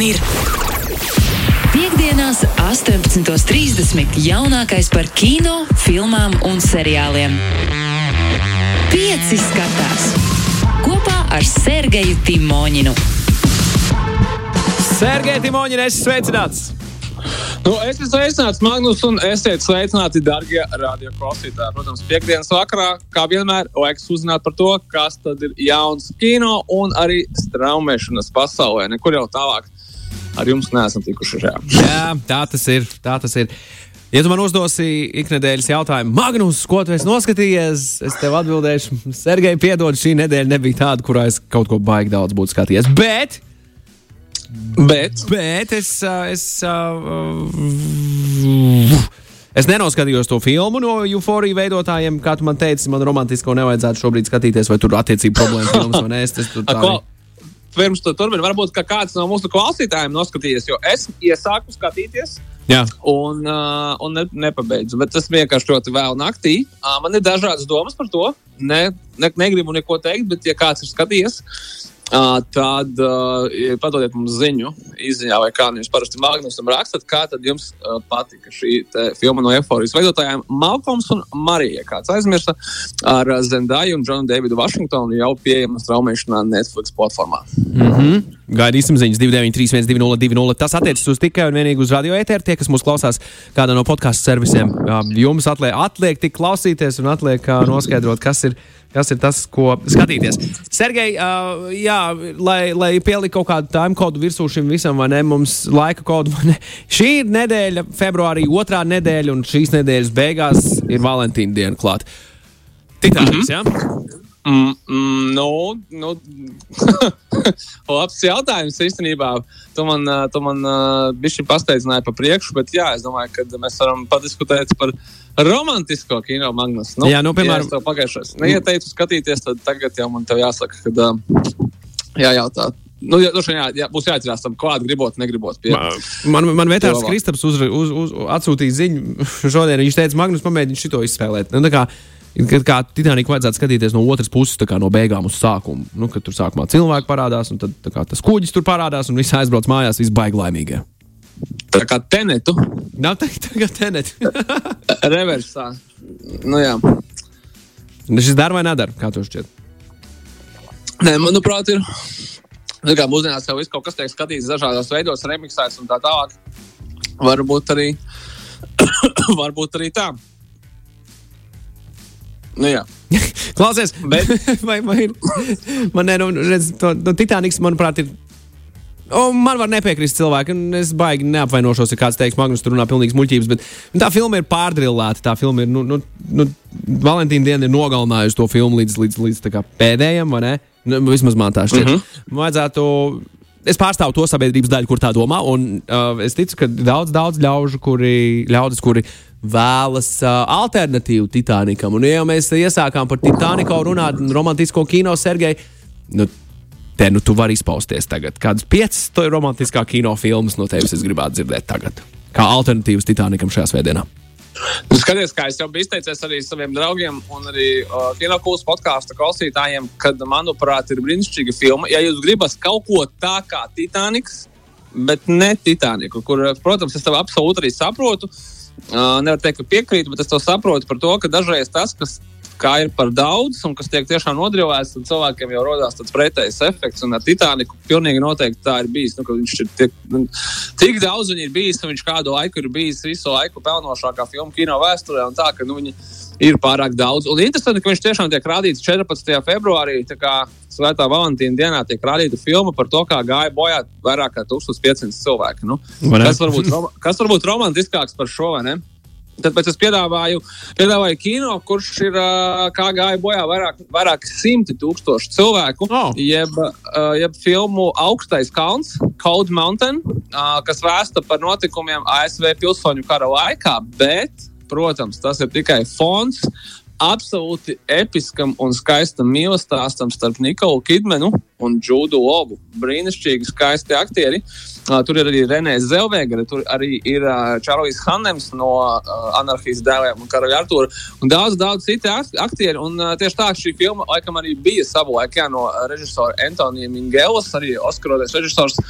Ir Piektdienās, 18.30. jaunākais par kino, filmām un seriāliem. Pieci skatās kopā ar Sergeju Timoņinu. Sergei Timoņina, es sveicināts! Nu, es esmu sveicināts, Magnus, un esiet sveicināti, darbie radioklausītāji. Protams, piekdienas vakarā, kā vienmēr, laiks uzzināt par to, kas tad ir jauns kino un arī straumēšanas pasaulē. Nekur jau tālāk ar jums neesam tikuši šajā. Jā, tā tas ir. Tā tas ir. Ja tu man uzdosi ikdienas jautājumu, Magnus, ko tu esi noskatījies, es tev atbildēšu, Sergei, piedod, šī nedēļa nebija tāda, kurā es kaut ko baigi daudz būtu skatījies. Bet, Bet, bet es, es, ā, es nenoskatījos to filmu no Euphoria veidotājiem, kā tu man teici, man romantisko nevajadzētu šobrīd skatīties, vai tur attiecīgi problēma filmas vai nē. Es, es, tur a, ko, pirms tu turpini, varbūt kāds no mūsu klausītājiem noskatījies, jo es iesāku skatīties. Jā. Un, uh, un ne, nepabeidzu, bet tas vienkārši ļoti vēl naktī. Uh, man ir dažādas domas par to. Ne, ne, negribu neko teikt, bet, ja kāds ir skatījies, uh, tad uh, padodiet mums ziņu, izziņā, vai kā nu jūs parasti Magnusam rakstat, kā tad jums uh, patika šī filma no Eforijas veidotājiem Malkoms un Marija. Kāds aizmirsta ar Zendaju un Džonu Davidu Vašingtonu jau pieejama straumēšanā Netflix platformā. Mm -hmm. Gaidīsim ziņas 293, 202, Tas attiecas uz tikai un vienīgi uz radio ēteru. Tie, kas mūs klausās kādā no podkāstu servisiem, ā, jums atliek, atliek tik klausīties un atliek ā, noskaidrot, kas ir. Kas ir tas, ko skatīties? Sergei, uh, jā, lai, lai pielikt kaut kādu time kodu virsū šim visam, vai ne? Mums laika kodu? Šī ir nedēļa, februārī, otrā nedēļa, un šīs nedēļas beigās ir Valentīna diena klāta. Titāniks, mm -hmm. jā? Mm, mm, nu, nu, labs jautājums īstenībā. Tu man, ā, tu man bišķi pasteidzināji pa priekšu, bet jā, es domāju, ka mēs varam padiskutēt par romantisko kino Magnus. Nu, Jā, nu, piemēram- ja pagājušais neieteicu skatīties, tad tagad jau man tev jāsaka, ka ā, jājautā. Nu, jā, vien jā, jā, būs jāatcerās tam, klāt gribot, negribot. Pie. Man, man vetārs Labāk. Kristaps uz, uz, uz, atsūtīja ziņu šodien. Viņš teica, Magnus, pamēģini šo izspēlēt. Nu, Kad kā Titaniku vajadzētu skatīties no otras puses, tā kā no beigām uz sākumu. Nu, kad tur sākumā cilvēki parādās, un tad tā kā, tas kuģis tur parādās, un viss aizbrauc mājās, viss baigi laimīgie. Tā kā tenetu Nav teikt, tagad tenet. reversā. Nu, jā. Šis dara vai nedara? Kā tev šķiet? Nē, manuprāt, ir. Nu, kā mūsdienās jau viss kaut kas tiek skatīts dažādos veidos, remixēts un tā tālāk. Varbūt arī, varbūt arī tā. Nu, jā. Klausies, Bet- vai, vai ir? Man, ne, nu, redz, to, to Titaniks, manuprāt, ir. O, man var nepiekrist cilvēki, un es baigi neapvainošos, ja kāds teiks, Magnus, tur runā pilnīgs muļķības, bet nu, tā filma ir pārdrillēta. Tā filma ir, nu, nu, nu Valentīna diena ir nogalinājusi to filmu līdz, līdz, līdz pēdējiem, vai ne? Nu, vismaz man tā šķiet. Mm -hmm. Vajadzētu. Es pārstāvu to sabiedrības daļu, kur tā domā, un uh, es ticu, ka daudz, daudz ļaužu, kuri, ļaudis, kuri vēlas uh, alternatīvu Titanikam. Un, ja jau mēs iesākām par Titaniku runāt, un romantisko kino Sergeju, nu, te nu tu vari izpausties tagad. Kādas piecas romantiskā kino filmas no tevis es gribētu dzirdēt tagad? Kā alternatīvas Titanikam šajā svētdienā. Nu, skaties, kā es jau biju izteicies arī saviem draugiem un arī uh, Kinokūlas podkāstu klausītājiem, kad, manuprāt, ir brīnišķīga filma. Ja jūs gribat kaut ko tā kā Titaniks, bet ne Titaniku, kur, protams, es tev absolūti arī saprotu. Uh, nevaru teikt, ka piekrītu, bet es to saprotu par to, ka dažreiz tas, kas kā ir par daudz un kas tiek tiešām nodrillēts, tad cilvēkiem jau radās tāds pretējs efekts. Un ar Titaniku pilnīgi noteikti tā ir bijis. Nu, viņš ir tik, nu, tik daudz viņa ir bijis, un viņš kādu laiku ir bijis visu laiku pelnošākā filmu kino vēsturē. Tā, ka, nu, viņa ir pārāk daudz. Un interesanti, ka viņš tiešām tiek rādīts 14. februārī. Svētā Valentīna dienā tiek rādīta filma par to, kā gāja bojā vairāk kā 1500 cilvēku. Nu, kas, var būt, rom- kas var būt romantiskāks par šo? ne? Tāpēc es piedāvāju, piedāvāju kino, kurš ir kā gāja bojā vairāk, vairāk simti tūkstoši cilvēku. Oh. Jeb, jeb filmu Augstais kalns, Cold Mountain, kas vēsta par notikumiem ASV pilsoņu kara laikā. Bet, protams, tas ir tikai fons absolūti episkam un skaistam mīlestībam starp Nikolu Kidmanu un Džudu Lobu. Brīnišķīgi, skaisti aktieri. Uh, tur ir arī Renē Zelvēgere, tur arī ir uh, Čārlis Hannems no uh, Anarchijas dēliem un Karaļa Artūra un daudz, daudz citu aktieri. Un, uh, tieši tā šī filma laikam arī bija savulaik jā, no režisora Antonija Mingelas, arī Oskaroties režisors,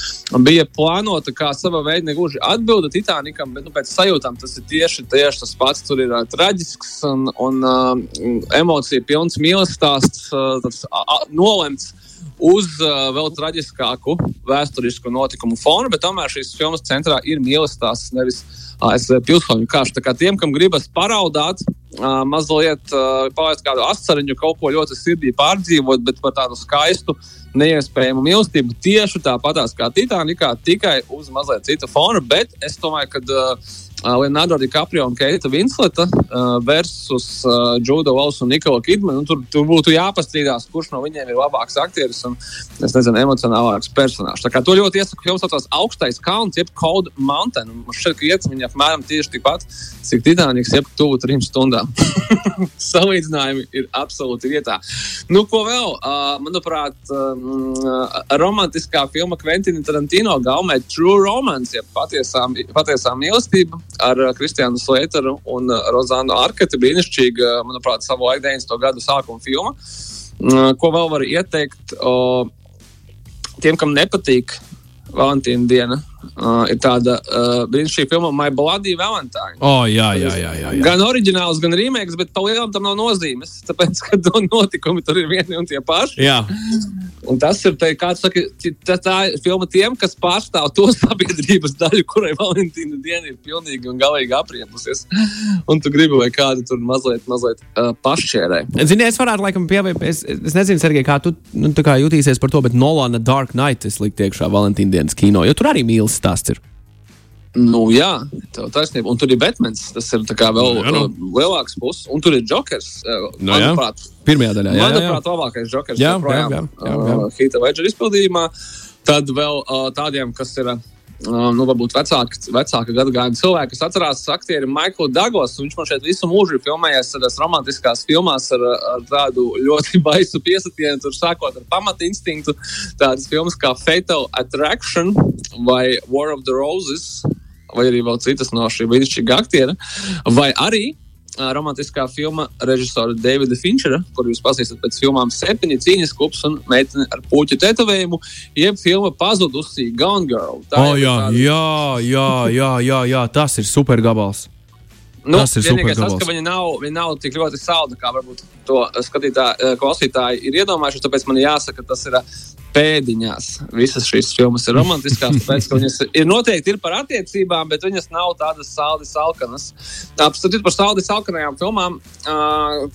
bija plānota kā sava veida negluži atbilde Titanikam, bet nu, pēc sajūtām tas ir tieši, tieši tas pats. Tur ir uh, traģisks un, un uh, emocija pilns mīlestības stāsts, uh, tāds, uh, nolemts uz uh, vēl traģiskāku vēsturisku notikumu fonu, bet tomēr šīs filmas centrā ir mīlestības, nevis ASV pilsoņu karš. Tā kā tiem, kam gribas paraudāt, uh, mazliet uh, palaist kādu asariņu, kaut ko ļoti sirdī pārdzīvot, bet par tādu skaistu, neiespējamu mīlestību tieši tāpatās kā Titanikā, tikai uz mazliet citu fonu. Bet es domāju, ka Uh, Leonardo DiCaprio un Keita Vinsleta uh, versus uh, Judo Valls un Nikola Kidmana. Tur, tur būtu jāpastrīdās, kurš no viņiem ir labāks aktieris un, nezinu, emocionālāks personāžs. To ļoti iesaku, jo tas augstais kalns, jeb Cold Mountain. Man šķiet, ka iet viņa apmēram tieši tikpat, cik Titaniks, jeb tuvu trim stundām. Salīdzinājumi ir absolūti vietā. Nu, ko vēl? Uh, manuprāt, um, romantiskā filma Quentina Tarantino gaumē True Romance, jeb patiesā, patiesā mīlestība ar uh, Kristiānu Slēteru un uh, Rozānu Arketi. Brīnišķīga, manuprāt, savu laiku 90. gadu sākuma filma. Uh, ko vēl var ieteikt tiem, kam nepatīk Valentīna diena? Uh, ir tāda uh, brīnišķīga filma, My Bloody Valentine. Oh, jā, jā, jā, jā, jā. Gan oriģināls, gan remakes, bet pa lielam tam nav nozīmes. Tāpēc, ka to notikumi tur ir vieni un tie paši. Jā. Un tas ir te, saka, tā, tā filma tiem, kas pārstāv to sabiedrības daļu, kurai Valentīna diena ir pilnīgi un galīgi apriepusies. Un tu gribi, lai kādu tur mazliet, mazliet uh, pašķērē. Zini, es varētu laikam pievērt, es, es nezinu, Sergei, kā tu nu, kā jutīsies par to, bet Nolana Dark Knight es liktu iekšā Valentīna dienas kino, jo tur arī mīlas stāsts. Ir. Nu, jā, tā ir taisnība. Un tur ir Batmans. Tas ir vēl nu, jā, nu. lielāks puses. Un tur ir Jokers. Nu, manuprāt, Pirmajā daļā. Jā, manuprāt, jā. labākais Jokers. Jā, jā, jā, jā, jā. Uh, Hita Ledger izpildījumā. Tad vēl uh, tādiem, kas ir. Uh, nu, varbūt vecāka, vecāka gada gājuma cilvēki, kas atcerās aktieri Maiklu Dagos. Viņš man šeit visu mūžu ir filmējies tādās romantiskās filmās ar, ar tādu ļoti baisu piesatienu, tur sākot ar pamata instinktu. Tādas filmas kā Fatal Attraction vai War of the Roses vai arī vēl citas no šī brīnišķīgā aktiera, vai arī romantiskā filma režisora Davida Finčera, kur jūs pazīstat pēc filmām Septiņi cīņas klubs un meitene ar puķu tetovējumu, jeb filma Pazudusī Gone Girl. Tā oh, jā, tāda... jā, jā, jā, jā, jā, tas ir super gabals. Nu, tas ir vienīgais tas, ka viņa nav, viņa nav tik ļoti salda, kā varbūt to skatītāji, klausītāji ir iedomājušies. Tāpēc man jāsaka, tas ir pēdiņās. Visas šīs filmas ir romantiskās, tāpēc, ka viņas ir noteikti ir par attiecībām, bet viņas nav tādas saldi salkanas. Apskatīt par saldi salkanajām filmām,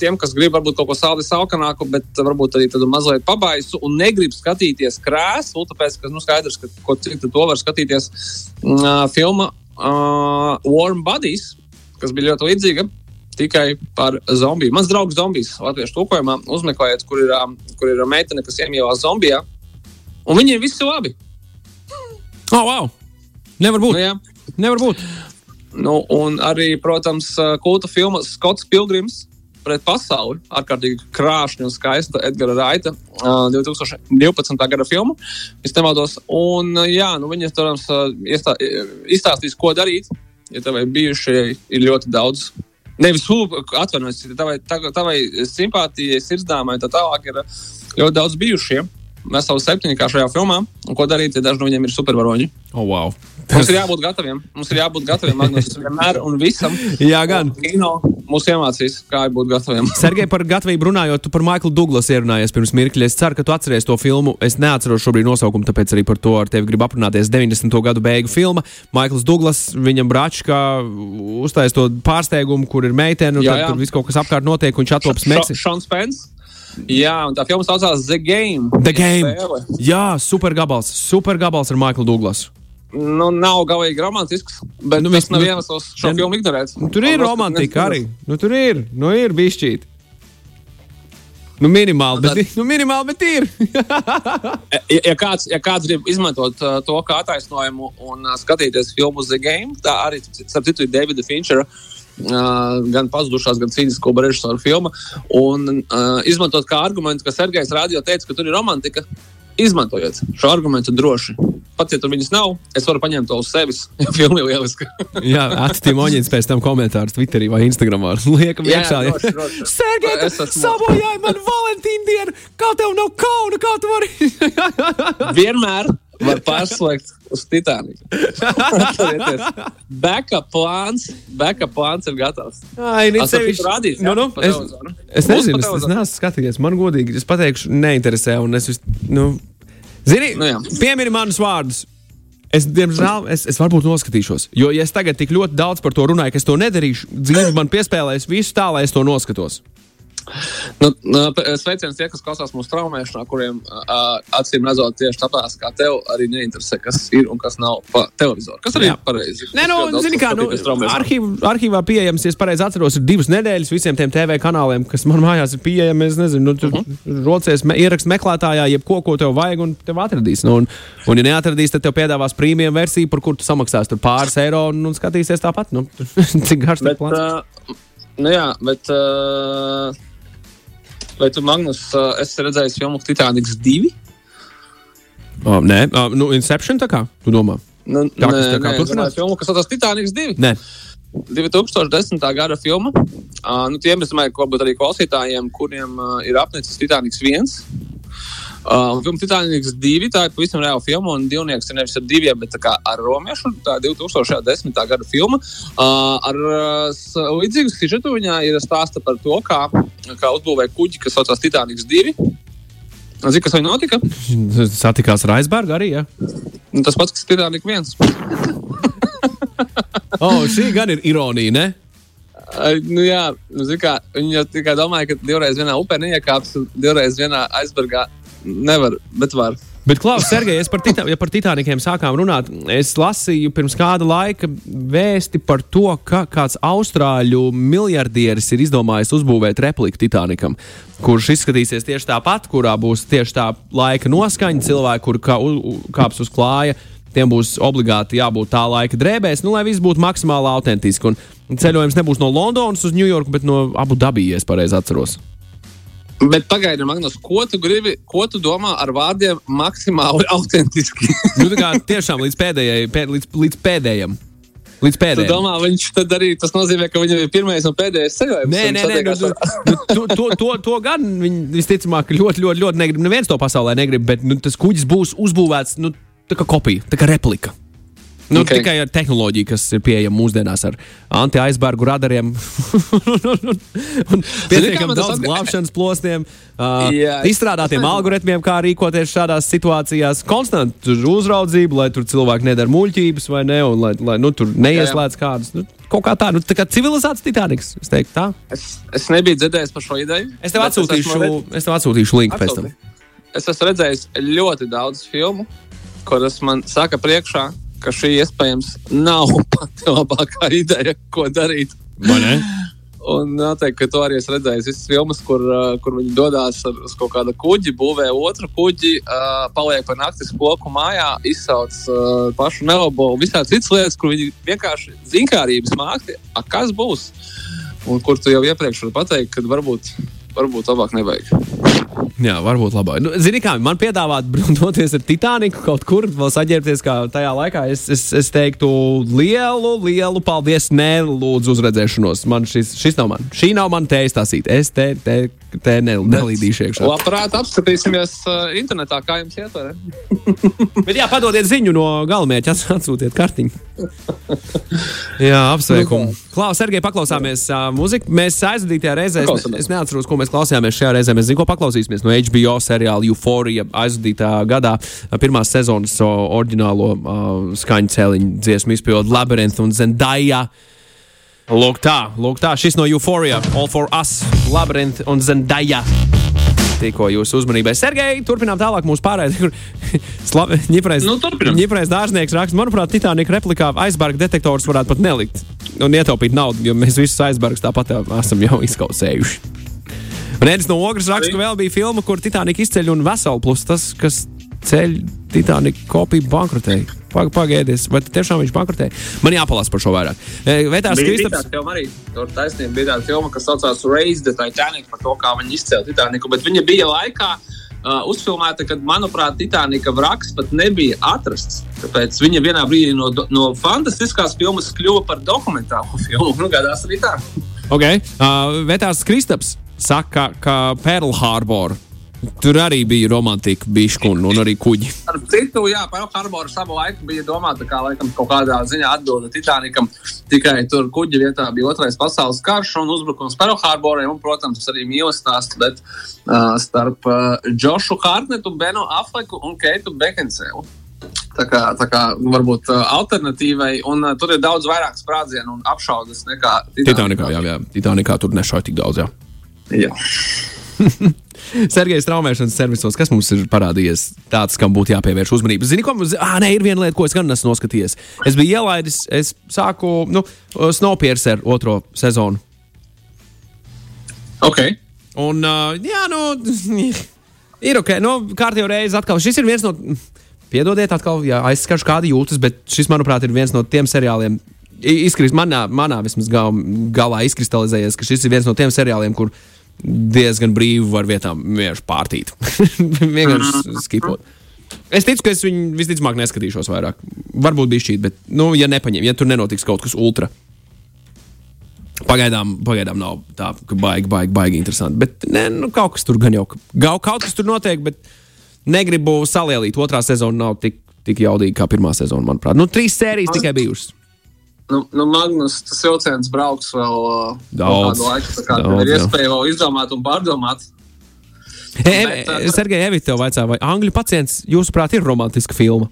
tiem, kas grib varbūt kaut ko saldi salkanāku, bet varbūt arī tādu mazliet pabaisu un negrib skatīties krēslu, tāpēc, ka nu, skaidrs, ka ko citu to var skatīties filma Warm Bodies, kas bija ļoti līdzīga tikai par zombiju. Mans draugs zombijs latviešu tulkojumā uzmeklējiet, kur ir, kur ir meitene, kas iemīlās zombijā. Un viņiem viss ir labi. Oh, wow! Nevar būt. Nu, jā. Nevar būt. Nu, un arī, protams, kulta filma Skots Pilgrims pret pasauli. Ārkārtīgi krāšņa un skaista Edgara Raita uh, 2012. gada filma. Es nemaldos. Un, uh, jā, nu, viņi, protams, izstāstīs, ko darīt. Ja tev ir bijušie ir ļoti daudz. Nevis atvainojos, tavai, tavai simpātijai, sirdsdāmai, tā tālāk ir ļoti daudz bijušie veselu septiņu kā šajā filmā. Un ko darīt, ja daži no viņiem ir supervaroņi? Oh, wow. Mums ir jābūt gataviem. Mums ir jābūt gataviem Magnus, vienmēr un visam. Jā, gan. Kino mūs iemācīs, kā būt gataviem. Sergei, par gatavību runājot, tu par Maiklu Douglasu ierunājies pirms mirkļa. Es ceru, ka tu atceries to filmu. Es neatceros šobrīd nosaukumu, tāpēc arī par to ar tevi gribu aprunāties. 90. gadu beigu filma. Maikls Douglas, viņam brāčkā uztais to pārsteigumu, kur ir meitene, un jā, jā. tur viss kaut kas apkārt notiek, un viņš atops Meksiku. Šons Pence. Jā, un tā filma saucās The Game. The Game. Spēle. Jā, super gabals. Super gabals ar Maiklu Douglasu. Nu, nav galīgi romantisks, bet nu, tas nav nu, iemesls šo ja, filmu ignorēt. Nu, tur ir romantika arī. Nu, tur ir, nu, ir bišķīt. Nu, minimāli, bet, bet, nu, minimāli, bet ir. ja, ja, kāds, ja kāds grib izmantot uh, to kā attaisnojumu un uh, skatīties filmu The Game, tā arī, starp citu, ir Davida Finčera. Uh, gan pazudušās, gan cīņas kluba režisora filma. Un uh, izmantot kā argumentu, ka Sergejs Rādio teica, ka tur ir romantika. Izmantojiet šo argumentu droši. Pat ja tur viņas nav, es varu paņemt to uz sevis. Filma ir lieliska. Jā, attīstīja pēc tam komentārus Twitterī vai Instagramā. Liekam, iekšā. Sergei, Es esmu- sabojāji man Valentīnu dienu! Kā tev nav kauna, kā tu vari? Vienmēr var pārslēgt uz Titaniku. Backup plāns, backup plāns ir gatavs. Ai, nē, tu rādīsi, nu, nu, es, es nezinu, es, es neesmu skatījies. Man godīgi, es pateikšu, neinteresē. Un es, vis- nu, zini, Nu, jā. piemini manus vārdus. Es, diemžēl, es, es varbūt noskatīšos. Jo, ja es tagad tik ļoti daudz par to runāju, ka es to nedarīšu, dzīve man piespēlēs visu tā, lai es to noskatos. Nu, nu, sveiciens tie, kas klausās mūsu traumēšanā, kuriem acīm redzot tieši tāpēc, kā tev arī neinteresē, kas ir un kas nav pa televizoru. Kas arī ir pareizi. Nē, nu, zini, kā, nu, arhīv, arhīvā pieejams, ja es pareizi atceros, ir divas nedēļas visiem tiem TV kanāliem, kas man mājās ir pieejami. Es nezinu, nu, tur uh Mhm. -huh. rocies me, ierakstu meklētājā, jebko, ko tev vajag, un tev atradīs. Nu, un, un, ja neatradīs, tad tev piedāvās prēmiju versiju, par kuru tu samaksāsi tur pāris eiro un, un skatīsies tāpat. Nu, cik garš tas Bet, plāns? uh, nu, jā, bet. Uh, vai tu, Magnus, uh, esi redzējis filmu Titaniks 2? Oh, nē, uh, nu, Inception tā kā tu domā? Nu, Tā, kas tā kā nē, turpinās? filmu, kas saucas Titaniks 2. Nē, 2010. gada filma. Uh, nu, tiem, es domāju, ka varbūt arī klausītājiem, kuriem uh, ir apnicis Titaniks 1. Uh, filma Titaniks 2, tā ir pavisam reāla filma, un divnieks ir nevis ar diviem, bet ar romiešu. Tā ir 2010. gada filma. Uh, ar uh, līdzīgu sižetu viņā ir stāsta par to, kā, kā uzbūvēja kuģi, kas saucās Titaniks 2. Zini, kas viņam notika? satikās ar aizbērgu arī. Ja? Nu, tas pats, kas Titaniks 1. Oh, šī gan ir ironija, ne? Nu, jā, nu, kā, viņi jau tikai domāja, ka divreiz vienā upē neiekāps, un divreiz vienā aizbergā nevar, bet var. Bet, Klaus, Sergei, par, tita ja par Titanikiem sākām runāt. Es lasīju pirms kāda laika vēsti par to, ka kāds austrāļu miljardieris ir izdomājis uzbūvēt repliku Titanikam, kurš izskatīsies tieši tāpat, kurā būs tieši tā laika noskaņa, cilvēki, kur kā, u, kāps uz klāja. Tiem būs obligāti jābūt tā laika drēbēs, nu, lai viss būtu maksimāli autentiski. Un ceļojums nebūs no Londonas uz Ņujorku, bet no Abu Dabijas, ja es pareizi atceros. Bet pagaidi, Magnus, ko tu gribi, ko tu domā ar vārdiem maksimāli autentiski? Nu, tā kā tiešām līdz pēdējai, pēd, līdz, līdz pēdējam. Līdz tu pēdējiem. domā, viņš tad arī tas nozīmē, ka viņam ir pirmais un pēdējais ceļojums. Nē, nē, nē, nu, nu, to, to, to, to gan viņi visticamāk ļoti, ļoti, ļoti negrib. Neviens to pasaulē negrib, bet nu, tas kuģis būs uzbūvēts nu, tā kā kopija, tā kā replika. Nu, Ok. okay. Tikai ar tehnoloģiju, kas ir pieejama mūsdienās, ar anti-aizbērgu radariem un pietiekami daudz atgā- glābšanas plostiem, uh, es- izstrādātiem es algoritmiem, kā rīkoties šādās situācijās. Konstantu uzraudzību, lai tur cilvēki nedara muļķības vai ne, un lai, lai nu, tur neieslēdz kādas. Nu, kaut kā tā, nu, tā kā civilizēts Titaniks. Es teiktu, tā. Es, es nebiju dzirdējis par šo ideju. Es tev atsūtīšu, redz- es tev atsūtīšu linku pēc tam. Es esmu redzējis ļoti daudz filmu, kuras man saka priekšā, ka šī iespējams nav pati labākā ideja, ko darīt. Un noteikti, ka to arī esmu redzējis. Visas filmas, kur, uh, kur viņi dodas ar, uz kaut kādu kuģi, būvē otru kuģi, uh, paliek par naktis koku mājā, izsauc uh, pašu nelabo un visādi citas lietas, kur viņi vienkārši zinkārības mākslinieki, kas būs. Un kur tu jau iepriekš vari pateikt, ka varbūt, varbūt labāk nevajag. Jā, varbūt labāk. Nu, Zini, kā man piedāvāt doties ar Titaniku kaut kur, vēl saģērbties kā tajā laikā. Es, es, es teiktu, lielu, lielu paldies. Nē, lūdzu, uzredzēšanos. Man šis, šis nav man. Šī nav mana tējas tasīt. Es te, te, te ne, nelīdīšu iekšā. Labprāt, apskatīsimies uh, internetā, kā jums iet. Bet jā, padodiet ziņu no galamērķa, ats- atsūtiet kartiņu. jā, apsveikumu. Klaus, Sergei, paklausāmies uh, muziku. Mēs aizvadītajā reizē, es, Paklausāmies. es neatceros, ko mēs klausījāmies šajā reizē. Mēs zinām, ko paklausīsimies no HBO seriāla Euphoria aizvadītā gadā. Pirmās sezonas oriģinālo uh, skaņu cēliņu dziesmu izpildu Labyrinth un Zendaya. Lūk, tā, lūk, tā, šis no Euphoria, All for Us, Labyrinth un Zendaya. Tikko jūsu uzmanībai. Sergei, turpinām tālāk mūsu pārējai, kur Ņiprais Nu. Ņiprais dārznieks raksta, manuprāt, Titanika replikā aizbarga detektors varētu pat nelikt un ietaupīt naudu, jo mēs visus aizbargus tāpat esam jau izkausējuši. Un Edis no Ogres raksta, ka vēl bija filma, kur Titanika izceļ un veselu plus tas, kas ceļ Titanika kopiju bankrotēja. Pag, pagaidies, vai tiešām viņš bankrotēja? Man jāpalās par šo vairāk. E, Vētārs Bija Kristaps. filma arī. Tur taisnība bija tāda filma, kas saucās Raise the Titanic par to, kā viņi izcēla Titaniku. Bet viņa bija laikā, uh, uzfilmēta, kad, manuprāt, Titanika vraks pat nebija atrasts. Tāpēc viņa vienā brīdī no, no fantastiskās filmas kļuva par dokumentālu filmu. Nu, gadās arī tā. Okay. Uh, Vētās Kristaps saka, ka Pearl Harbor. Tur arī bija romantika, bišķi un, un arī kuģi. Ar citu, jā, Pearl Harbor savu laiku bija domāta kā laikam, kaut kādā ziņā atbilde Titanikam. Tikai tur kuģa vietā bija otrais pasaules karš un uzbrukums Pearl Harborai un, protams, arī mīlestības stāsts, bet uh, starp uh, Džošu Hartnetu, Benu Afleku un Keitu Bekensēlu. Tā kā, tā kā varbūt uh, alternatīvai, un uh, tur ir daudz vairāk sprādzienu un apšaudas nekā Titanikā, jā, jā. Titanikā tur nešauja tik daudz. Jā. jā. Sergejs traumēšanas servisos, kas mums ir parādījies tāds, kam būtu jāpievērš uzmanība. Zini, ko mums ah, nē, ir viena lieta, ko es gan esmu noskatījies. Es biju ielaidis, es sāku nu, Snowpiercer otro sezonu. Ok. Un, uh, jā, nu, ir ok. Nu, kārtībā reize atkal. Šis ir viens no, piedodiet, atkal, ja aizskaršu kādu jūtas, bet šis, manuprāt, ir viens no tiem seriāliem. Izkrist, manā, manā vismaz gal, galā izkristalizējies, ka šis ir viens no tiem seriāliem, kur diezgan brīvi var vietām vienkārši pārtīt. vienkārši skipot. Es ticu, ka es viņu visticamāk neskatīšos vairāk. Varbūt bija šķīt, bet, nu, ja nepaņem, ja tur nenotiks kaut kas ultra. Pagaidām, pagaidām nav tā, ka baigi, baigi, baigi interesanti. Bet ne, nu, kaut kas tur gan jau, kaut, kaut kas tur notiek, bet negribu salielīt. Otrā sezona nav tik, tik jaudīga kā pirmā sezona, manuprāt. Nu, trīs sērijas tikai bijušas. Nu, nu Magnus, tas vilciens brauks vēl uh, Daudz, laiku. Tā kā daudz, ir iespēja vēl izdomāt un pārdomāt. Bet, uh, Sergei, Evita, tev vaicā, vai Angļu pacients, jūsuprāt, ir romantiska filma?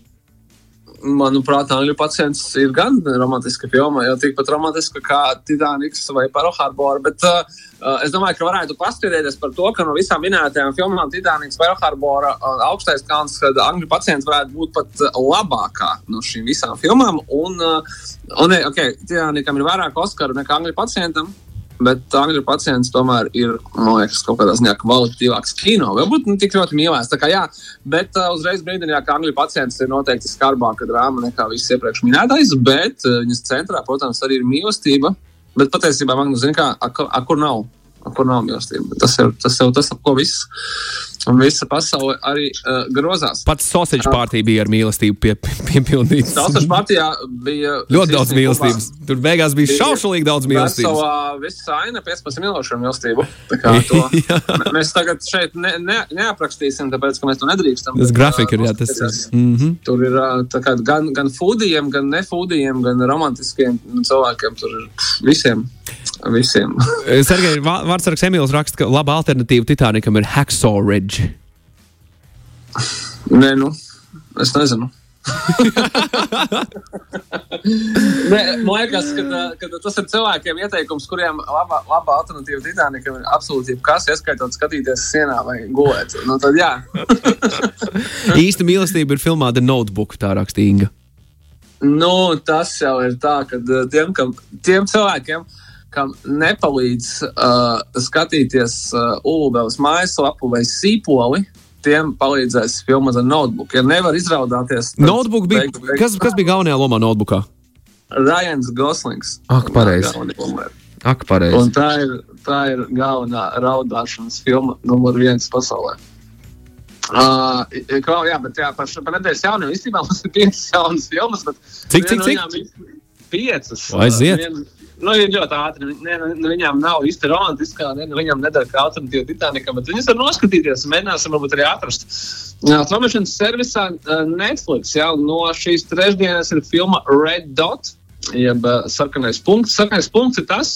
Manuprāt, Angļu pacients ir gan romantiska filma, jau tikpat romantiska kā Titaniks vai Pearl Harbor. Bet uh, uh, es domāju, ka varētu paskatīties par to, ka no visām minētajām filmām Titaniks, Pearl Harbor un Augstais kalns, kad Angļu pacients varētu būt pat uh, labākā no šīm visām filmām. Un, uh, un okay, Titanikam ir vairāk Oskaru nekā Angļu pacientam. Bet angļu pacients tomēr ir liekas, kaut kādā ziņā kvalitatīvāks kino. Varbūt ne tik ļoti mīlēs. Kā, jā, bet uh, uzreiz brīdinājā, ka angļu pacients ir noteikti skarbāka drāma nekā viss iepriekš minētais. Bet uh, viņas centrā, protams, arī ir mīlestība. Bet patiesībā man zina, kā, a, a, kur nav. A, kur nav mīlestība. Tas ir tas, jau, tas ap ko viss. Un visa pasaule arī uh, grozās. Pats sausage pārtī bija ar mīlestību pie, pie, piepildīts. Tautas partijā bija Ļoti daudz mīlestības. Tur beigās bija šaušalīgi daudz mīlestības. Vesela visa aina 15 minūšu mīlestību. To mēs tagad šeit ne, ne, neaprakstīsim, tāpēc, ka mēs to nedrīkstam. Tas grafika ir, jā, tas ir. noskatīsies. Mhm. Tur ir kā gan, gan fūdījiem, gan nefūdījiem, gan romantiskiem cilvēkiem. Tur ir visiem. visiem. Sergei, Vārtsargs Emīls raksta, ka laba alternatīva Titanikam ir Hacksaw Ridge. Nē, nu, es nezinu. Nē, man liekas, ka, ka tas ir cilvēkiem ieteikums, kuriem laba, laba alternatīva Titanikam ir absolūti jebkas, ieskaitot skatīties sienā vai gulēt. Nu, tad jā. Īsta mīlestība ir filmā The Notebook, tā rakstīja Inga. Nu, tas jau ir tā, ka uh, tiem, kam, tiem cilvēkiem, kam nepalīdz uh, skatīties uh, Ulubelas mājaslapu vai sīpoli, tiem palīdzēs filma The Notebook. Ja nevar izraudāties, tad Notebook bija. beigu- beigu- Kas, kas bija galvenajā lomā notebookā? Ryans Goslings. Ak, pareizi. Galvenā lomā. Ak, pareizi. Un tā ir, tā ir galvenā raudāšanas filma numur viens pasaulē. Uh, kā, jā, bet jā, par, šo- par nedēļas jauniem īstenībā mums ir piecas jaunas filmas. Cik, cik, cik? Piecas. Aiziet. Vien- Nu, ir ļoti ātri. Ne, ne, ne, viņām nav īsti romantiskā, ne, ne viņām nedara kā alternatīva Titanikam, bet viņas var noskatīties un mēģināsim varbūt arī atrast. Traumēšanas servisā uh, Netflix jā, no šīs trešdienas ir filma Red Dot. Jeb sarkanais punkts. Sarkanais punkts ir tas,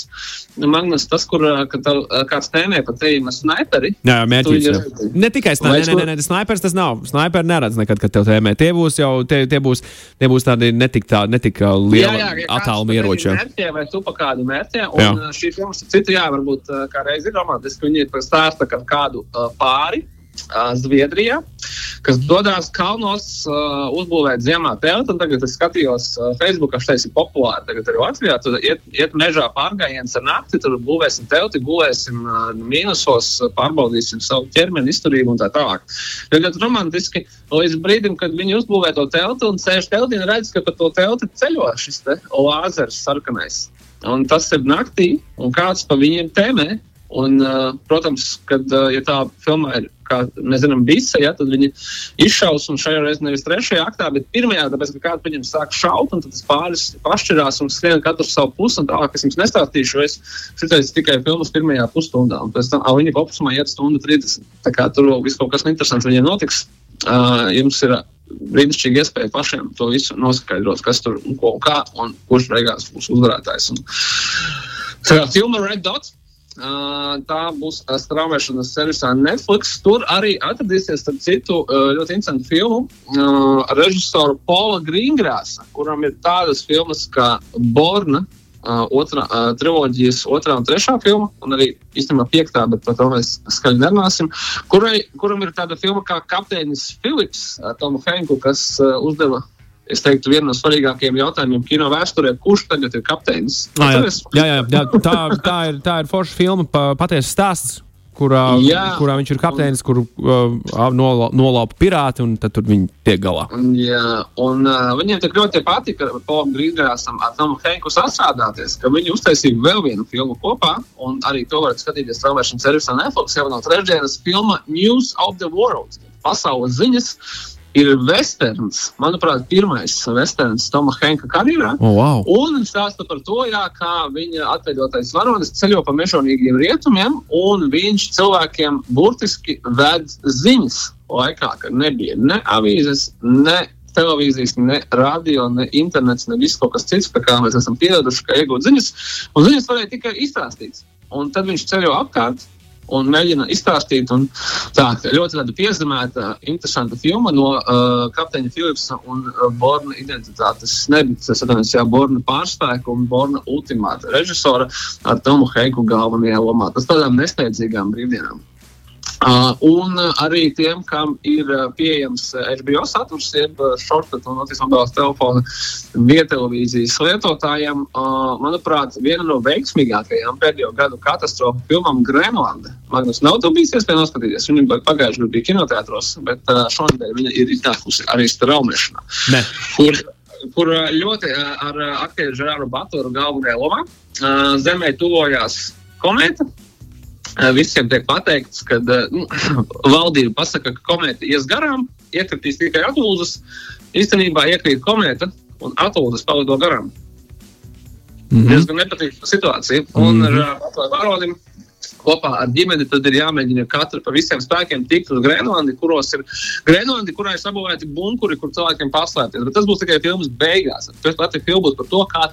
Magnus, tas, kur uh, kāds tēmē par tevi sniperi. Jā, mērķis. Jā. ir- Ne tikai Vai snipers, nē, nē, nē, snipers tas nav. Snipers neredz nekad, kad tev tēmē. Tie būs jau, tie, tie būs, tie būs tādi netik, tā, netik lieli attālumi ieroči. jā. Mērķē, vai tu pa kādu mērķē? Jā. Un uh, šī filma, starp citu, jā, varbūt kā reiz ir romantiski. Viņi stāsta kādu pāri. Zviedrijā, kas dodas kalnos, uh, uzbūvēt ziemā telti. Tagad es skatījos, uh, Facebook, kas šeit ir populāri. Tagad arī Latvijā tur iet, iet mežā pārgājiens ar nakti, tur būvēsim telti, gulēsim uh, mīnusos, pārbaudīsim savu ķermeni, izturību un tā tālāk. Ir ļoti romantiski līdz brīdim, kad viņi uzbūvē to telti un sēž teltī un redz, ka pa to telti ceļo šis te lāzers sarkanais. Un tas ir naktī, un kāds pa viņiem tēmē. Un, protams, kad ja tā filma ir, kā mēs zinām, visa, ja, tad viņi izšaus un šajā reizē nevis trešajā aktā, bet pirmajā, tāpēc, ka kāds viņam sāk šaut, un tas pāris pašķirās un skrien katru savu pusi, un tālāk es jums nestāstīšu, es šitaies tikai filmas pirmajā pusstundā, un pēc tam viņi kopumā iet stundu 30. Tā kā tur viss kaut kas interesants viņiem notiks. Uh, jums ir brīnišķīga iespēja pašiem to visu noskaidrot, kas tur un ko un kā, un kurš beigās būs uzvarētājs. Un, tā kā filma Red Dots. Tā būs straumēšanas servisā Netflix. Tur arī atradīsies, starp citu, ļoti interesantu filmu uh, ar režisoru Paula Grīngrāsa, kuram ir tādas filmas kā Borna, uh, triloģijas otrā un trešā filma, un arī īstenībā piektā, bet par to mēs skaļi nerunāsim. Kurai, kuram ir tāda filma kā Kapteinis Filips, uh, Tomu Henku, kas uzdeva es teiktu, viena no svarīgākajiem jautājumiem kino vēsturē, kurš tagad ir kapteinis. Ah, jā. Jā, jā, jā, tā, tā, ir, tā ir forša filma, pa, patiesa stāsts. Kurā, jā, kurā viņš ir kapteinis, kur uh, nolaupa pirāti, un tad viņi tiek galā. Jā, un uh, viņiem tik ļoti patika Polam Grīsgrāsam ar Tomu Henku sastrādāties, ka viņi uztaisīja vēl vienu filmu kopā, un arī to varat skatīties traumēšanas servisā Netflix jau no trešdienas filma News of the World - pasaules ziņas ir westerns. Manuprāt, pirmais westerns Toma Henka karjerā. Oh, wow. Un viņš stāsta par to, jā, kā viņa atveidotais varonis ceļo pa mežonīgiem rietumiem, un viņš cilvēkiem burtiski ved ziņas laikā, kad nebija ne avīzes, ne televīzijas, ne radio, ne internets, ne viss kaut kas cits, kā mēs esam pieraduši, ka iegūt ziņas. Un ziņas varēja tikai izstāstīt. Un tad viņš ceļo apkārt un mēģina izstāstīt. Un tā ļoti tāda piezemēta, interesanta filma no uh, kapteiņa Philipsa un uh, Borna identitātes atceros, jā, Borna pārspēku un Borna ultimāta režisora ar Tomu Heiku galvenajā lomā. Tas tādām nesteidzīgām brīvdienām. Uh, un arī tiem, kam ir pieejams HBO saturs, jeb shortcut un mobilās telefona vietelevīzijas lietotājiem, uh, manuprāt, viena no veiksmīgākajām pēdējo gadu katastrofu filmām Grenlanda. Magnus nav to bijis iespēja noskatīties. Viņa pagājušajā gadā bija kinoteātros, bet uh, šonadēļ viņa ir iznākusi arī straumēšanā. Kur, kur ļoti ar aktieru Žerāru Batoru galvenajā lomā zemē tuvojās komēta visiem tiek pateikts, ka nu, valdība pasaka, ka komēta ies garām, iekritīs tikai atpūtas. Īstenībā iekrīt komēta un atpūtas palido garām. Mm -hmm. Diezgan nepatīkama situācija. Un mm -hmm. ar Varonim kopā ar ģimeni, tad ir jāmēģina katru pa visiem spēkiem tikt uz Grenlandi, kuros ir Grenlandi, kurā ir sabūvēti bunkuri, kur cilvēkiem paslēpties. Bet tas būs tikai filmas beigās. Pēc tam filma būs par to, kā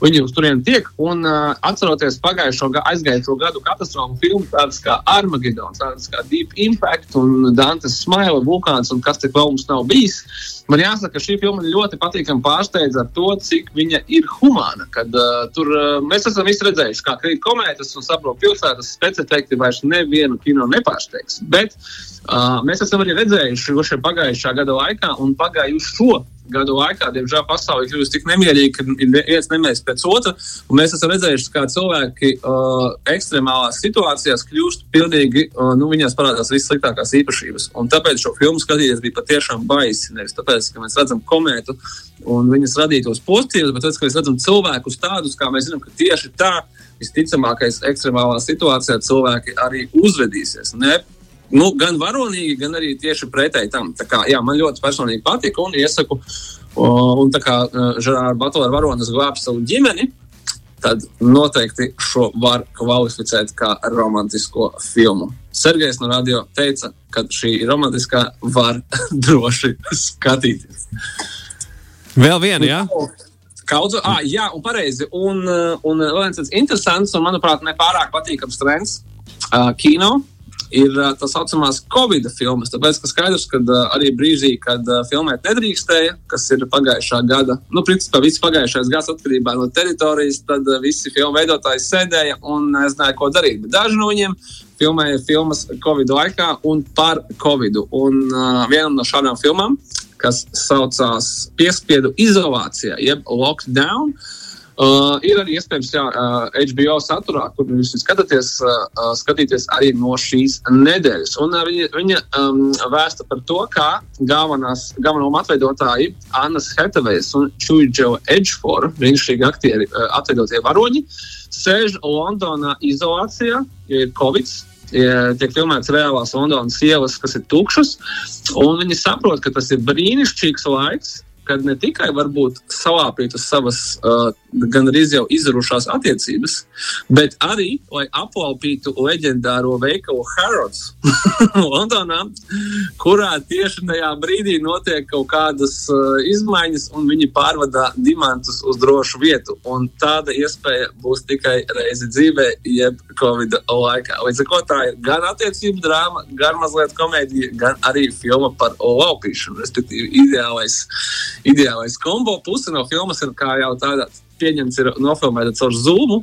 viņi uz turieni tiek. Un uh, atceroties pagājušo aizgājušo gadu katastrofu filmu, tādas kā Armageddon, tādas kā Deep Impact un Dantes Smile, Vulkāns un kas tik vēl mums nav bijis. Man jāsaka, ka šī filma ļoti patīkami pārsteidz ar to, cik viņa ir humāna. Kad, uh, tur, uh, mēs esam visi redzējuši, kā krīt komētas un saprot pilsētas specifikti vairs nevienu kino nepārsteigs. Bet uh, mēs esam arī redzējuši šo pagājušā gada laikā un pagājušo gadu laikā, diemžēl, pasaule ir kļuvusi tik nemierīga, ka ir viens nemēs pēc otra. Mēs esam redzējuši, kā cilvēki uh, ekstremālās situācijās kļūst pilnīgi, uh, nu, viņās parādās visas sliktākās īpašības. Un tāpēc šo filmu skatīties bija patiešām baisi. Nevis tāpēc, ka mēs redzam komētu un viņas radītos pozitīvus, bet tāpēc, ka mēs redzam cilvēkus tādus, kā mēs zinām, ka tieši tā visticamākais ekstremālā situācijā cilvēki arī uzvedīsies. Ne nu, gan varonīgi, gan arī tieši pretēji tam. Tā kā, jā, man ļoti personīgi patika un iesaku, un tā kā Žerāra Batola varonis glābj savu ģimeni, tad noteikti šo var kvalificēt kā romantisko filmu. Sergejs no radio teica, ka šī romantiskā, var droši skatīties. Vēl viena, jā? Kaudzu, ah, jā, un pareizi. Un, un viens tāds interesants un, manuprāt, nepārāk patīkams trends uh, kino ir tā saucamās Covid filmas. Tāpēc, ka skaidrs, ka arī brīdī, kad filmēt nedrīkstēja, kas ir pagājušā gada, nu, principā viss pagājušais gads atkarībā no teritorijas, tad visi filmu veidotāji sēdēja un nezināja, ko darīt. Bet daži no viņiem filmēja filmas Covid laikā un par Covid. Un uh, vienam no šādām filmām, kas saucās Piespiedu izolācijā, jeb Lockdown. Uh, ir arī iespējams, jā, uh, HBO saturā, kur jūs skatāties, uh, skatīties arī no šīs nedēļas. Un uh, viņa, viņa um, vēsta par to, kā galvenās, galveno atveidotāji Annas Hetavejas un Čuģo Edžfora, brīnišķīgi aktieri, uh, atveidotie varoņi, sēž Londonā izolācijā, jo ir Covid. Tiek filmēts reālās Londonas ielas, kas ir tukšas, viņi saprot, ka tas ir brīnišķīgs laiks, kad ne tikai varbūt salāpītas savas uh, gan arī jau izrušās attiecības, bet arī, lai aplaupītu leģendāro veikalu Harrods Londonā, kurā tieši tajā brīdī notiek kaut kādas uh, izmaiņas, un viņi pārvadā diamantus uz drošu vietu. Un tāda iespēja būs tikai reizi dzīvē, jeb Covid laikā. Līdz ar to tā ir gan attiecību drāma, gan mazliet komēdija, gan arī filma par laupīšanu, respektīvi ideālais ideālais kombo. Puse no filmas ir kā jau tādā pieņemts, ir nofilmēta caur zūmu.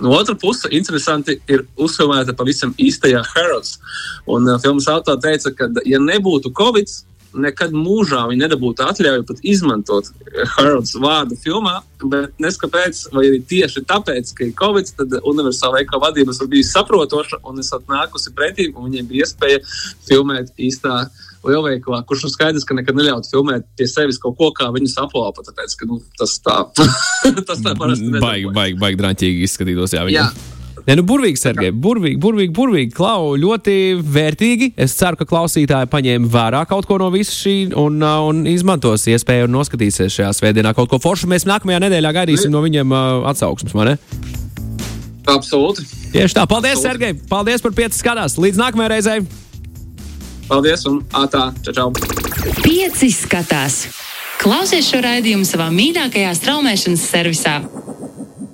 No otras puses, interesanti ir uzfilmēta pavisam īstajā Harrods. Un uh, filmas autori teica, ka, ja nebūtu Covid, nekad mūžā viņi nedabūtu atļauju pat izmantot Harrods vārdu filmā. Bet neskapēc, vai arī tieši tāpēc, ka ir Covid, tad universāla veikala vadības bija saprotoša un es atnākusi pretī, un viņiem bija iespēja filmēt īstā lielveikalā, kurš ir skaidrs, ka nekad neļautu filmēt pie sevis kaut ko, kā viņus aplaupa. Tāpēc, ka, nu, tas tā, tas tā parasti ir. Baigi, baigi, baigi drāmīgi izskatītos. Jā, viņam. jā. Ja, nu, burvīgi, Sergei, burvīgi, burvīgi, burvīgi. Klau, ļoti vērtīgi. Es ceru, ka klausītāji paņēma vērā kaut ko no visa šī un, uh, un izmantos iespēju un noskatīsies šajā svētdienā kaut ko foršu. Mēs nākamajā nedēļā gaidīsim no viņiem uh, atsauksmes, vai ne? Absolūti. Tieši tā. Paldies, Absolūti. Sergei! Paldies par pieci skatās! Līdz nākamajai reizei! Paldies un ātrā! Čau! čau. Pieci skatās! Klausies šo raidījumu savā mīļākajā straumēšanas servisā!